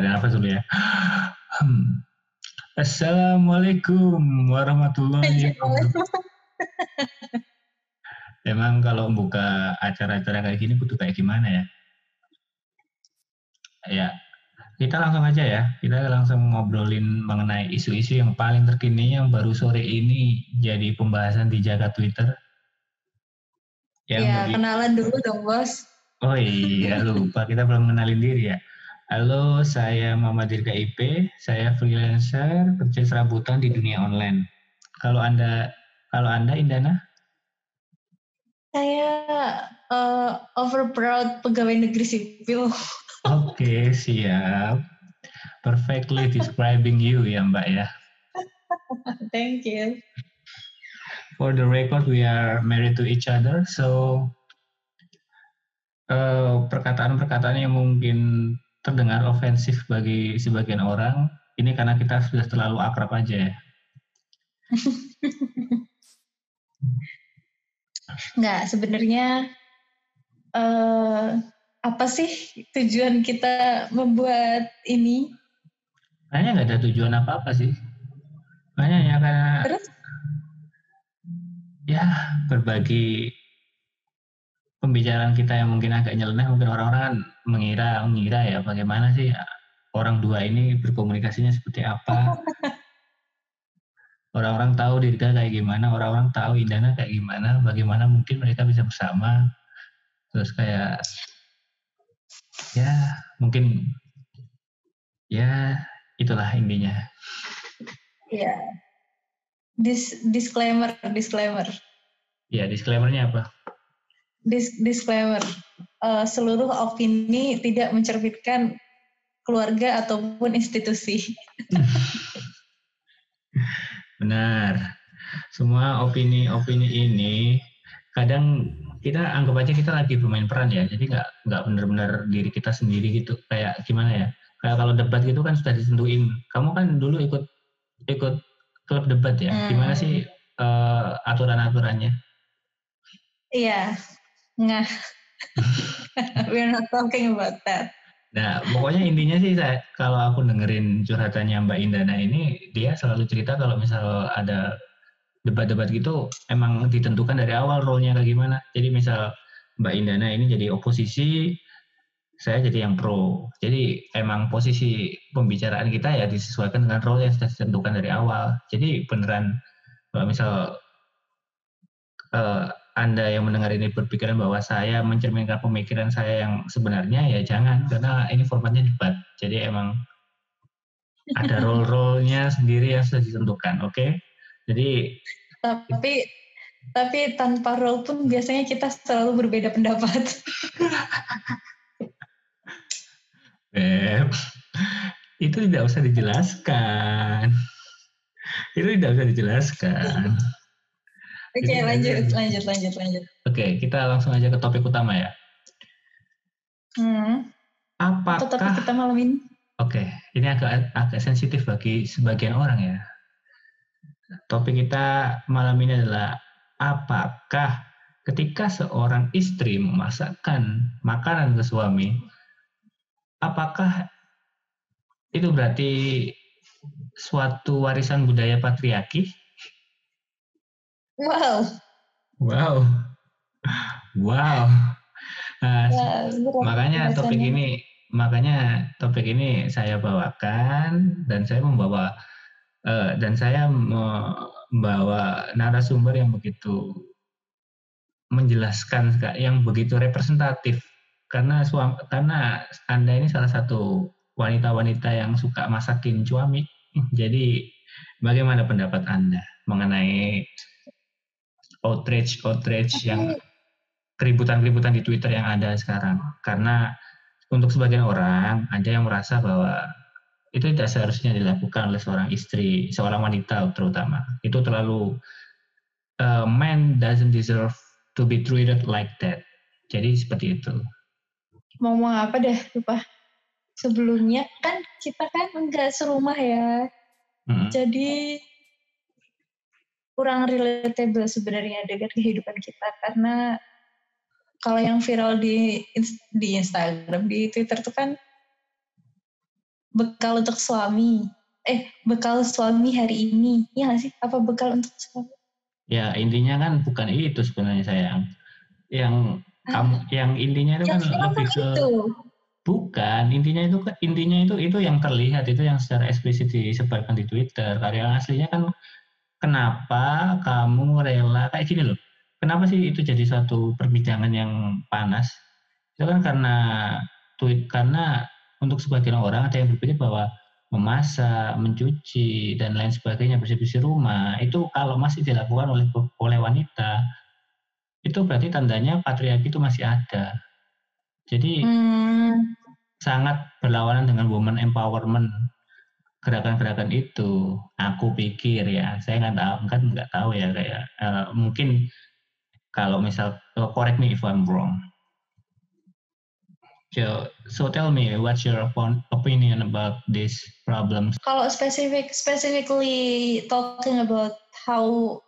tarik nafas dulu ya. Hmm. Assalamualaikum warahmatullahi wabarakatuh. Emang kalau buka acara-acara kayak gini butuh kayak gimana ya? Ya, kita langsung aja ya. Kita langsung ngobrolin mengenai isu-isu yang paling terkini yang baru sore ini jadi pembahasan di jaga Twitter. Yang ya, bagi... kenalan dulu dong, Bos. Oh iya, lupa. Kita belum kenalin diri ya. Halo, saya Muhammad Dirga IP. Saya freelancer kerja serabutan di dunia online. Kalau Anda, kalau Anda Indana? Saya uh, overproud pegawai negeri sipil. Oke, siap. Perfectly describing you ya Mbak ya. Thank you. For the record, we are married to each other, so perkataan perkataan-perkataan yang mungkin terdengar ofensif bagi sebagian orang, ini karena kita sudah terlalu akrab aja ya. Enggak, sebenarnya uh, apa sih tujuan kita membuat ini? Kayaknya nggak ada tujuan apa-apa sih. Kayaknya ya karena Terus? ya berbagi pembicaraan kita yang mungkin agak nyeleneh, mungkin orang-orang kan mengira mengira ya bagaimana sih orang dua ini berkomunikasinya seperti apa. Orang-orang tahu Dirga kayak gimana, orang-orang tahu Indana kayak gimana, bagaimana mungkin mereka bisa bersama. Terus kayak ya mungkin ya itulah intinya ya Dis disclaimer disclaimer ya disclaimernya apa Dis disclaimer uh, seluruh opini tidak mencerminkan keluarga ataupun institusi. Benar. Semua opini-opini ini kadang kita anggap aja kita lagi bermain peran ya jadi nggak nggak benar-benar diri kita sendiri gitu. Kayak gimana ya? Kayak kalau debat gitu kan sudah ditentuin. Kamu kan dulu ikut ikut klub debat ya? Hmm. gimana sih uh, aturan-aturannya? Iya nggak we're not talking about that Nah, pokoknya intinya sih saya kalau aku dengerin curhatannya Mbak Indana ini, dia selalu cerita kalau misal ada debat-debat gitu emang ditentukan dari awal role-nya kayak gimana. Jadi misal Mbak Indana ini jadi oposisi, saya jadi yang pro. Jadi emang posisi pembicaraan kita ya disesuaikan dengan role yang sudah ditentukan dari awal. Jadi beneran kalau misal uh, anda yang mendengar ini berpikiran bahwa saya mencerminkan pemikiran saya yang sebenarnya ya jangan karena ini formatnya debat. Jadi emang ada role-role-nya sendiri yang sudah ditentukan, oke? Okay? Jadi tapi tapi tanpa role pun biasanya kita selalu berbeda pendapat. Beb, itu tidak usah dijelaskan. Itu tidak usah dijelaskan. Oke, okay, lanjut, lanjut, lanjut, lanjut. Oke, okay, kita langsung aja ke topik utama ya. Hmm. Apakah topik kita malam ini? Oke, okay, ini agak agak sensitif bagi sebagian orang ya. Topik kita malam ini adalah apakah ketika seorang istri memasakkan makanan ke suami, apakah itu berarti suatu warisan budaya patriarki? Wow. Wow. Wow. Nah, ya, makanya topik ini makanya topik ini saya bawakan dan saya membawa uh, dan saya membawa narasumber yang begitu menjelaskan yang begitu representatif karena suami karena anda ini salah satu wanita-wanita yang suka masakin suami jadi bagaimana pendapat anda mengenai outrage outrage yang keributan-keributan di Twitter yang ada sekarang karena untuk sebagian orang ada yang merasa bahwa itu tidak seharusnya dilakukan oleh seorang istri, seorang wanita terutama. Itu terlalu uh, man doesn't deserve to be treated like that. Jadi seperti itu. Mau ngomong apa deh, lupa. Sebelumnya kan kita kan enggak serumah ya. Hmm. Jadi kurang relatable sebenarnya dengan kehidupan kita karena kalau yang viral di di Instagram, di Twitter tuh kan bekal untuk suami. Eh, bekal suami hari ini. Iya gak sih? Apa bekal untuk suami? Ya, intinya kan bukan itu sebenarnya sayang. Yang ah. kamu yang intinya itu kan lebih ke itu. Bukan, intinya itu intinya itu itu yang terlihat itu yang secara eksplisit disebarkan di Twitter. Karya aslinya kan kenapa kamu rela kayak gini loh. Kenapa sih itu jadi suatu perbincangan yang panas? Itu kan karena tweet karena untuk sebagian orang ada yang berpikir bahwa memasak, mencuci dan lain sebagainya bersih-bersih rumah itu kalau masih dilakukan oleh oleh wanita itu berarti tandanya patriarki itu masih ada. Jadi hmm. sangat berlawanan dengan woman empowerment gerakan-gerakan itu aku pikir ya saya nggak tahu kan nggak tahu ya kayak uh, mungkin kalau misal uh, correct me if I'm wrong. So so tell me what's your opinion about this problems? Kalau specific specifically talking about how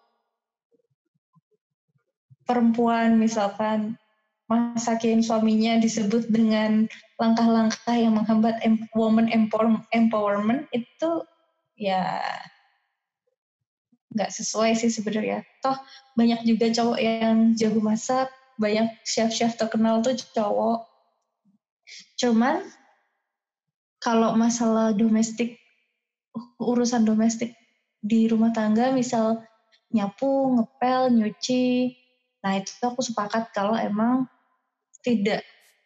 perempuan misalkan masakin suaminya disebut dengan langkah-langkah yang menghambat woman empowerment itu ya nggak sesuai sih sebenarnya. Toh banyak juga cowok yang jago masak, banyak chef-chef terkenal tuh cowok. Cuman kalau masalah domestik, urusan domestik di rumah tangga, misal nyapu, ngepel, nyuci, nah itu aku sepakat kalau emang tidak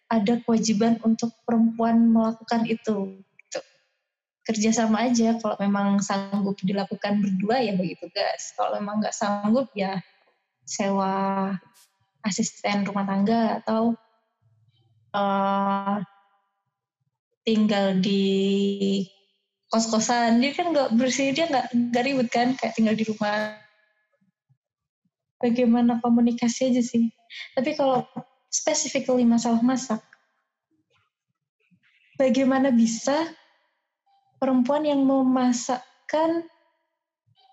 ada kewajiban untuk perempuan melakukan itu. Gitu. Kerjasama aja, kalau memang sanggup dilakukan berdua ya begitu guys. Kalau memang nggak sanggup ya sewa asisten rumah tangga atau uh, tinggal di kos-kosan. Dia kan nggak bersih, dia nggak nggak ribet kan, kayak tinggal di rumah. Bagaimana komunikasi aja sih. Tapi kalau specifically masalah masak. Bagaimana bisa perempuan yang memasakkan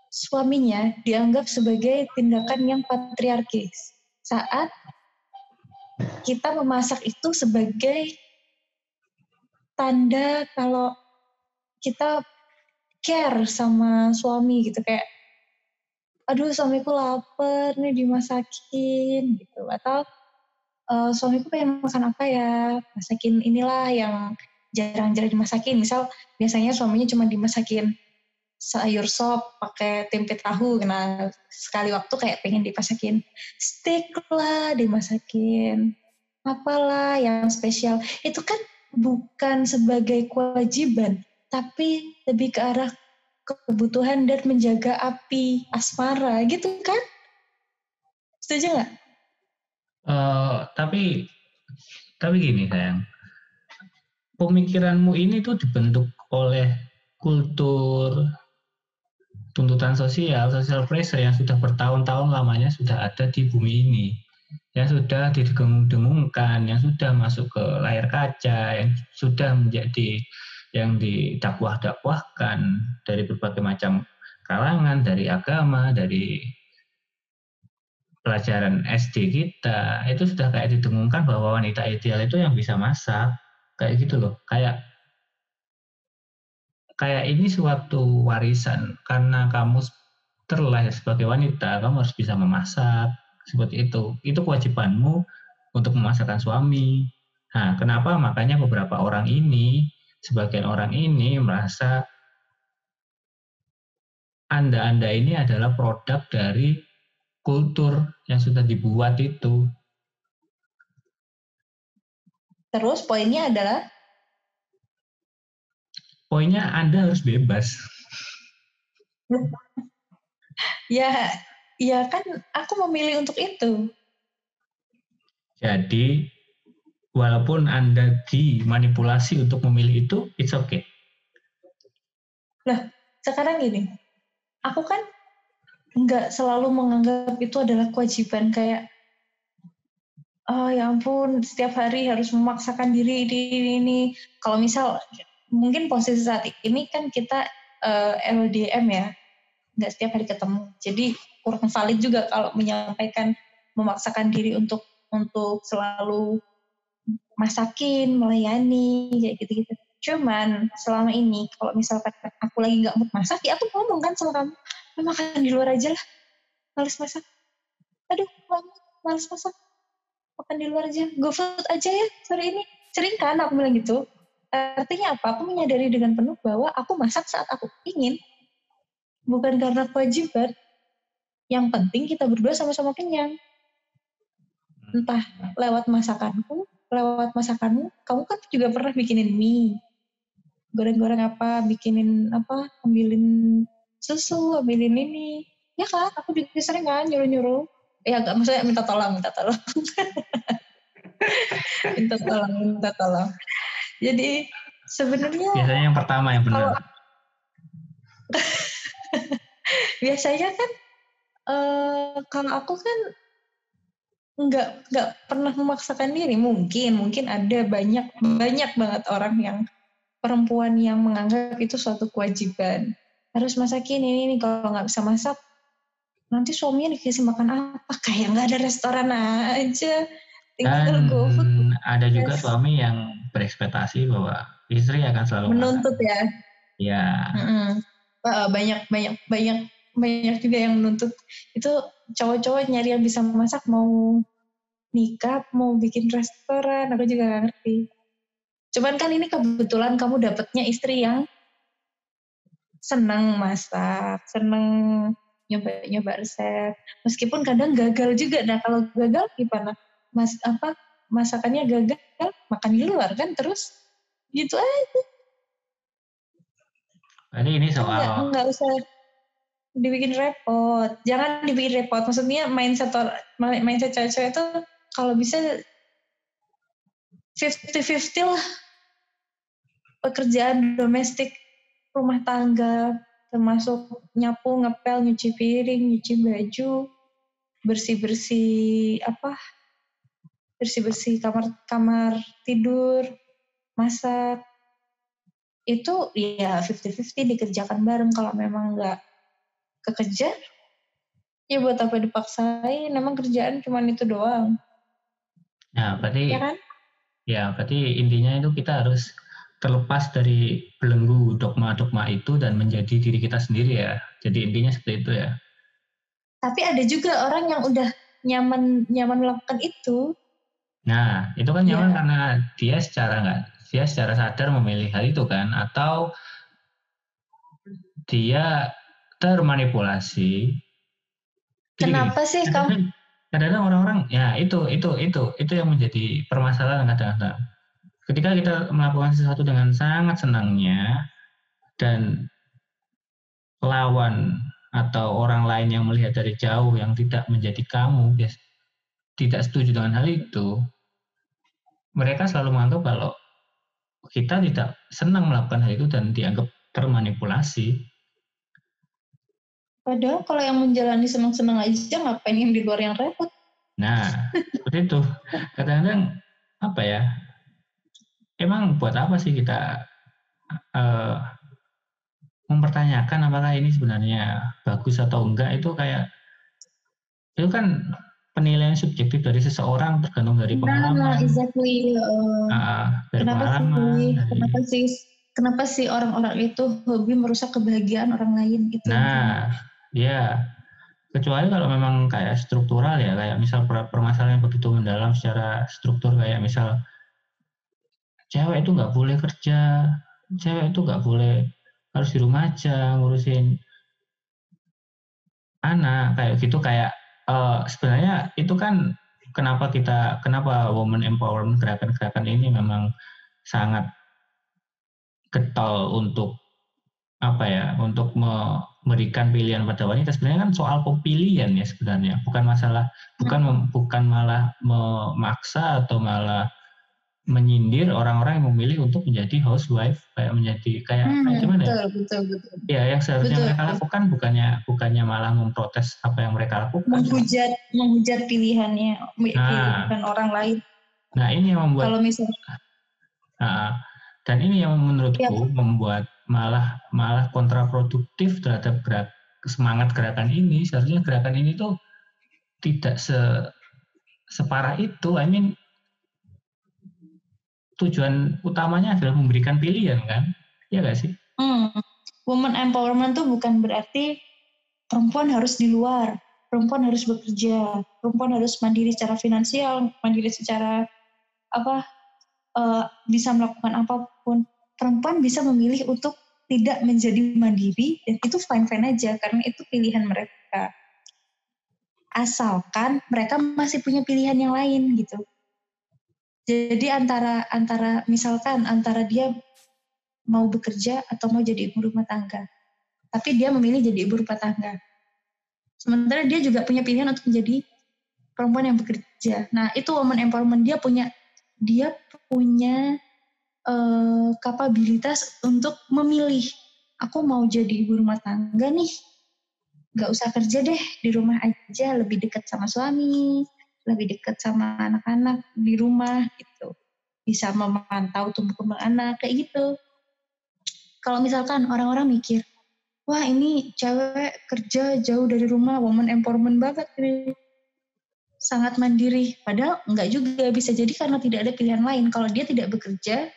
suaminya dianggap sebagai tindakan yang patriarkis saat kita memasak itu sebagai tanda kalau kita care sama suami gitu kayak aduh suamiku lapar nih dimasakin gitu atau uh, suamiku pengen makan apa ya? Masakin inilah yang jarang-jarang dimasakin. Misal biasanya suaminya cuma dimasakin sayur sop pakai tempe tahu. Nah sekali waktu kayak pengen dimasakin steak lah dimasakin apalah yang spesial. Itu kan bukan sebagai kewajiban tapi lebih ke arah kebutuhan dan menjaga api asmara gitu kan? Setuju nggak Uh, tapi tapi gini sayang, pemikiranmu ini tuh dibentuk oleh kultur tuntutan sosial, social pressure yang sudah bertahun-tahun lamanya sudah ada di bumi ini, yang sudah didengung-dengungkan, yang sudah masuk ke layar kaca, yang sudah menjadi yang didakwah-dakwahkan dari berbagai macam kalangan, dari agama, dari pelajaran SD kita itu sudah kayak didengungkan bahwa wanita ideal itu yang bisa masak. Kayak gitu loh. Kayak kayak ini suatu warisan. Karena kamu terlahir sebagai wanita kamu harus bisa memasak. Seperti itu. Itu kewajibanmu untuk memasakkan suami. Nah kenapa? Makanya beberapa orang ini sebagian orang ini merasa anda-anda ini adalah produk dari kultur yang sudah dibuat itu. Terus poinnya adalah? Poinnya Anda harus bebas. ya, ya kan aku memilih untuk itu. Jadi, walaupun Anda dimanipulasi untuk memilih itu, it's okay. Lah, sekarang gini, aku kan nggak selalu menganggap itu adalah kewajiban kayak oh ya ampun setiap hari harus memaksakan diri di ini kalau misal mungkin posisi saat ini kan kita uh, eh, LDM ya nggak setiap hari ketemu. Jadi kurang valid juga kalau menyampaikan memaksakan diri untuk untuk selalu masakin melayani kayak gitu gitu Cuman selama ini kalau misalkan aku lagi nggak mood masak, ya aku ngomong kan sama kamu, makan di luar aja lah, males masak. Aduh, males masak, makan di luar aja, go food aja ya sore ini. Sering kan aku bilang gitu. Artinya apa? Aku menyadari dengan penuh bahwa aku masak saat aku ingin, bukan karena kewajiban. Yang penting kita berdua sama-sama kenyang. Entah lewat masakanku, lewat masakanmu, kamu kan juga pernah bikinin mie, goreng-goreng apa, bikinin apa, ambilin susu, ambilin ini. Ya kan, aku juga sering kan nyuruh-nyuruh. Ya gak maksudnya minta tolong, minta tolong. minta tolong, minta tolong. Jadi sebenarnya biasanya yang pertama yang benar. biasanya kan uh, kalau aku kan nggak nggak pernah memaksakan diri mungkin mungkin ada banyak banyak banget orang yang perempuan yang menganggap itu suatu kewajiban harus masakin ini nih kalau nggak bisa masak nanti suaminya dikasih makan apa kayak nggak ada restoran aja dan ada juga suami yang berekspektasi bahwa istri akan selalu menuntut ya. Ya. Mm-hmm. Banyak banyak banyak banyak juga yang menuntut itu cowok-cowok nyari yang bisa masak mau nikah mau bikin restoran aku juga gak ngerti cuman kan ini kebetulan kamu dapetnya istri yang seneng masak seneng nyoba-nyoba resep meskipun kadang gagal juga nah kalau gagal gimana mas apa masakannya gagal makan di luar kan terus gitu aja. Ini ini soal nggak, usah dibikin repot. Jangan dibikin repot. Maksudnya mindset mindset cewek-cewek itu kalau bisa 50-50 lah pekerjaan domestik rumah tangga termasuk nyapu, ngepel, nyuci piring, nyuci baju, bersih-bersih apa bersih-bersih kamar kamar tidur, masak. Itu ya 50-50 dikerjakan bareng. Kalau memang nggak kekejar ya buat apa dipaksain? Memang kerjaan cuma itu doang. Ya berarti ya kan? ya berarti intinya itu kita harus terlepas dari belenggu dogma-dogma itu dan menjadi diri kita sendiri ya jadi intinya seperti itu ya tapi ada juga orang yang udah nyaman nyaman melakukan itu Nah, itu kan nyaman yeah. karena dia secara nggak dia secara sadar memilih hal itu kan atau dia termanipulasi. Kenapa sih kamu? Kadang-kadang orang-orang ya itu itu itu itu yang menjadi permasalahan kadang-kadang. Ketika kita melakukan sesuatu dengan sangat senangnya dan lawan atau orang lain yang melihat dari jauh yang tidak menjadi kamu, tidak setuju dengan hal itu, mereka selalu menganggap kalau kita tidak senang melakukan hal itu dan dianggap termanipulasi. Padahal kalau yang menjalani senang-senang aja ngapain yang di luar yang repot? Nah, seperti itu. Kadang-kadang apa ya? Emang buat apa sih kita uh, mempertanyakan apakah ini sebenarnya bagus atau enggak itu kayak itu kan penilaian subjektif dari seseorang tergantung dari nah, pengalaman. Nah, exactly. Uh, uh, dari kenapa pengalaman. Sih, dari... Kenapa sih kenapa sih orang-orang itu hobi merusak kebahagiaan orang lain gitu? Nah, ya kecuali kalau memang kayak struktural ya, kayak misal permasalahan yang begitu mendalam secara struktur kayak misal cewek itu nggak boleh kerja, cewek itu nggak boleh harus di rumah aja ngurusin anak kayak gitu kayak uh, sebenarnya itu kan kenapa kita kenapa woman empowerment gerakan-gerakan ini memang sangat getol untuk apa ya untuk memberikan pilihan pada wanita. Sebenarnya kan soal pemilihan ya sebenarnya bukan masalah bukan bukan malah memaksa atau malah menyindir orang-orang yang memilih untuk menjadi housewife kayak menjadi kayak, hmm, kayak gimana betul, ya? Betul, betul. Ya, yang seharusnya betul, mereka lakukan bukannya bukannya malah memprotes apa yang mereka lakukan. Menghujat menghujat pilihannya nah, pilihan orang lain. Nah, ini yang membuat Kalau misalnya nah, dan ini yang menurutku ya. membuat malah malah kontraproduktif terhadap gerak semangat gerakan ini. Seharusnya gerakan ini tuh tidak se separah itu. I mean tujuan utamanya adalah memberikan pilihan kan? Ya nggak sih? Hmm. Woman empowerment tuh bukan berarti perempuan harus di luar, perempuan harus bekerja, perempuan harus mandiri secara finansial, mandiri secara apa uh, bisa melakukan apa pun. Perempuan bisa memilih untuk tidak menjadi mandiri dan itu fine fine aja karena itu pilihan mereka. Asalkan mereka masih punya pilihan yang lain gitu. Jadi antara antara misalkan antara dia mau bekerja atau mau jadi ibu rumah tangga. Tapi dia memilih jadi ibu rumah tangga. Sementara dia juga punya pilihan untuk menjadi perempuan yang bekerja. Nah, itu woman empowerment dia punya dia punya uh, kapabilitas untuk memilih. Aku mau jadi ibu rumah tangga nih. Gak usah kerja deh, di rumah aja lebih dekat sama suami, lebih dekat sama anak-anak di rumah gitu. Bisa memantau tumbuh kembang anak kayak gitu kalau misalkan orang-orang mikir, wah ini cewek kerja jauh dari rumah, woman empowerment banget ini. Sangat mandiri. Padahal enggak juga, bisa jadi karena tidak ada pilihan lain. Kalau dia tidak bekerja,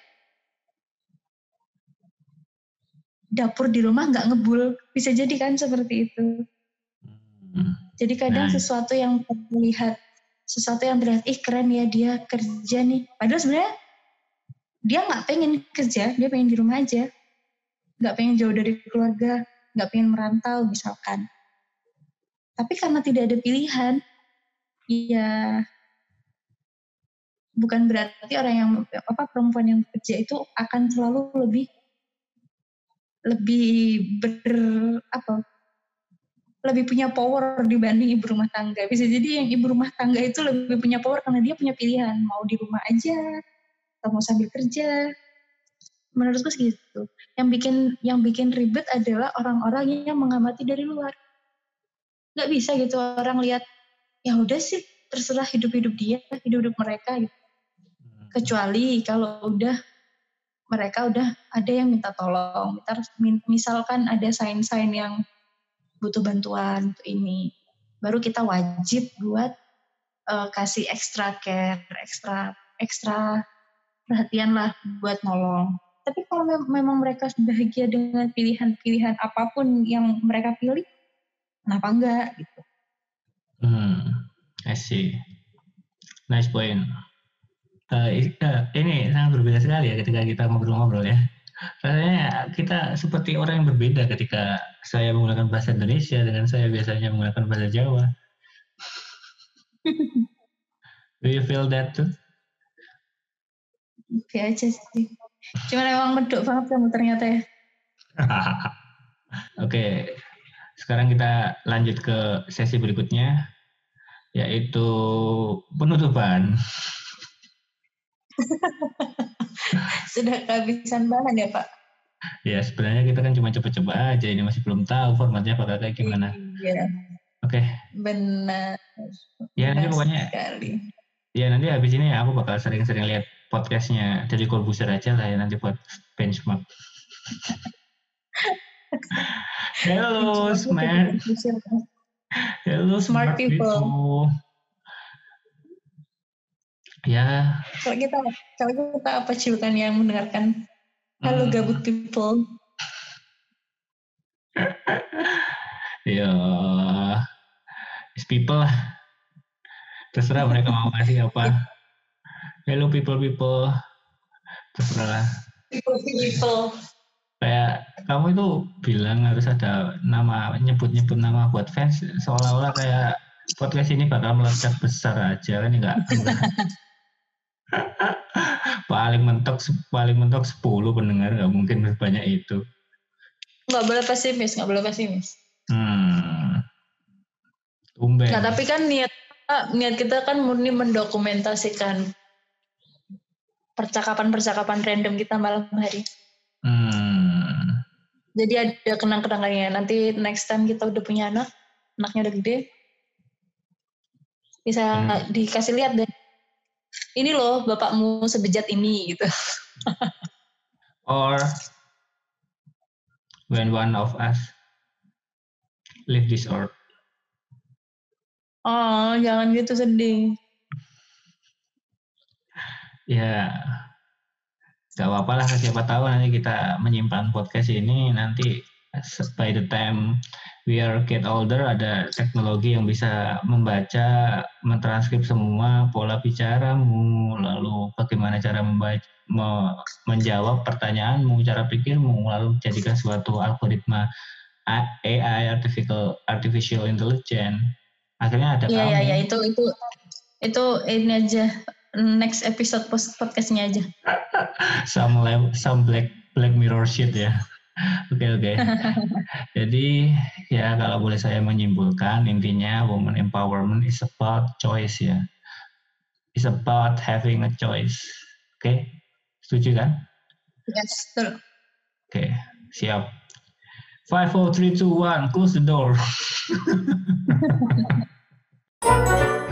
dapur di rumah nggak ngebul. Bisa jadi kan seperti itu. Hmm. Jadi kadang nah. sesuatu yang terlihat, sesuatu yang terlihat, ih keren ya dia kerja nih. Padahal sebenarnya dia nggak pengen kerja, dia pengen di rumah aja nggak pengen jauh dari keluarga, nggak pengen merantau misalkan. Tapi karena tidak ada pilihan, ya bukan berarti orang yang apa perempuan yang bekerja itu akan selalu lebih lebih ber apa lebih punya power dibanding ibu rumah tangga. Bisa jadi yang ibu rumah tangga itu lebih punya power karena dia punya pilihan. Mau di rumah aja atau mau sambil kerja. Menurutku segitu yang bikin yang bikin ribet adalah orang-orang yang mengamati dari luar. Nggak bisa gitu orang lihat ya udah sih terserah hidup-hidup dia hidup-hidup mereka gitu. Hmm. kecuali kalau udah mereka udah ada yang minta tolong. Misalkan ada sign-sign yang butuh bantuan untuk ini baru kita wajib buat uh, kasih extra care extra ekstra perhatian lah buat nolong tapi kalau mem memang mereka bahagia dengan pilihan-pilihan apa pun yang mereka pilih, kenapa enggak gitu? Hmm, I see. Nice point. Uh, ini sangat berbeda sekali ya ketika kita ngobrol-ngobrol ya. Rasanya kita seperti orang yang berbeda ketika saya menggunakan bahasa Indonesia dengan saya biasanya menggunakan bahasa Jawa. Do you feel that too? Oke aja sih. Cuma emang medok banget kamu ternyata ya. Oke, sekarang kita lanjut ke sesi berikutnya, yaitu penutupan. Sudah kehabisan bahan ya Pak? Ya sebenarnya kita kan cuma coba-coba aja, ini masih belum tahu formatnya bakal kayak gimana. Iya. Oke. Okay. Benar. Ya nanti pokoknya. Sekali. Ya nanti habis ini aku bakal sering-sering lihat podcastnya dari Corbuzier aja lah ya nanti buat benchmark. Hello, smart. Hello, smart, smart people. people. Ya. Kalau kita, kalau kita apa ciukan yang mendengarkan Hello hmm. gabut people. ya, is people lah. Terserah mereka mau kasih apa. Hello people people. Terserah. People people. Kayak kamu itu bilang harus ada nama nyebut-nyebut nama buat fans seolah-olah kayak podcast ini bakal meledak besar aja kan enggak. paling mentok paling mentok 10 pendengar nggak mungkin sebanyak itu. Nggak boleh pesimis, nggak boleh pesimis. Hmm. Tumben. Nah, tapi kan niat niat kita kan murni mendokumentasikan percakapan-percakapan random kita malam hari. Hmm. Jadi ada kenang-kenangannya. Nanti next time kita udah punya anak, anaknya udah gede, bisa hmm. dikasih lihat deh. Ini loh bapakmu sebejat ini gitu. Or when one of us leave this earth. Oh, jangan gitu sedih. Ya, Gak apa-apa lah, siapa tahu nanti kita menyimpan podcast ini nanti by the time we are get older ada teknologi yang bisa membaca, mentranskrip semua pola bicaramu, lalu bagaimana cara membaca, me, menjawab pertanyaanmu, cara pikirmu, lalu jadikan suatu algoritma AI artificial artificial intelligence. Akhirnya ada Iya, kamu. iya, iya, itu itu itu ini aja next episode podcastnya aja. some some black black mirror shit ya. Oke oke. Jadi ya kalau boleh saya menyimpulkan intinya woman empowerment is about choice ya. It's about having a choice. Oke. Setuju kan? Yes, betul. Oke, siap. Five, four, three, two, one, close the door.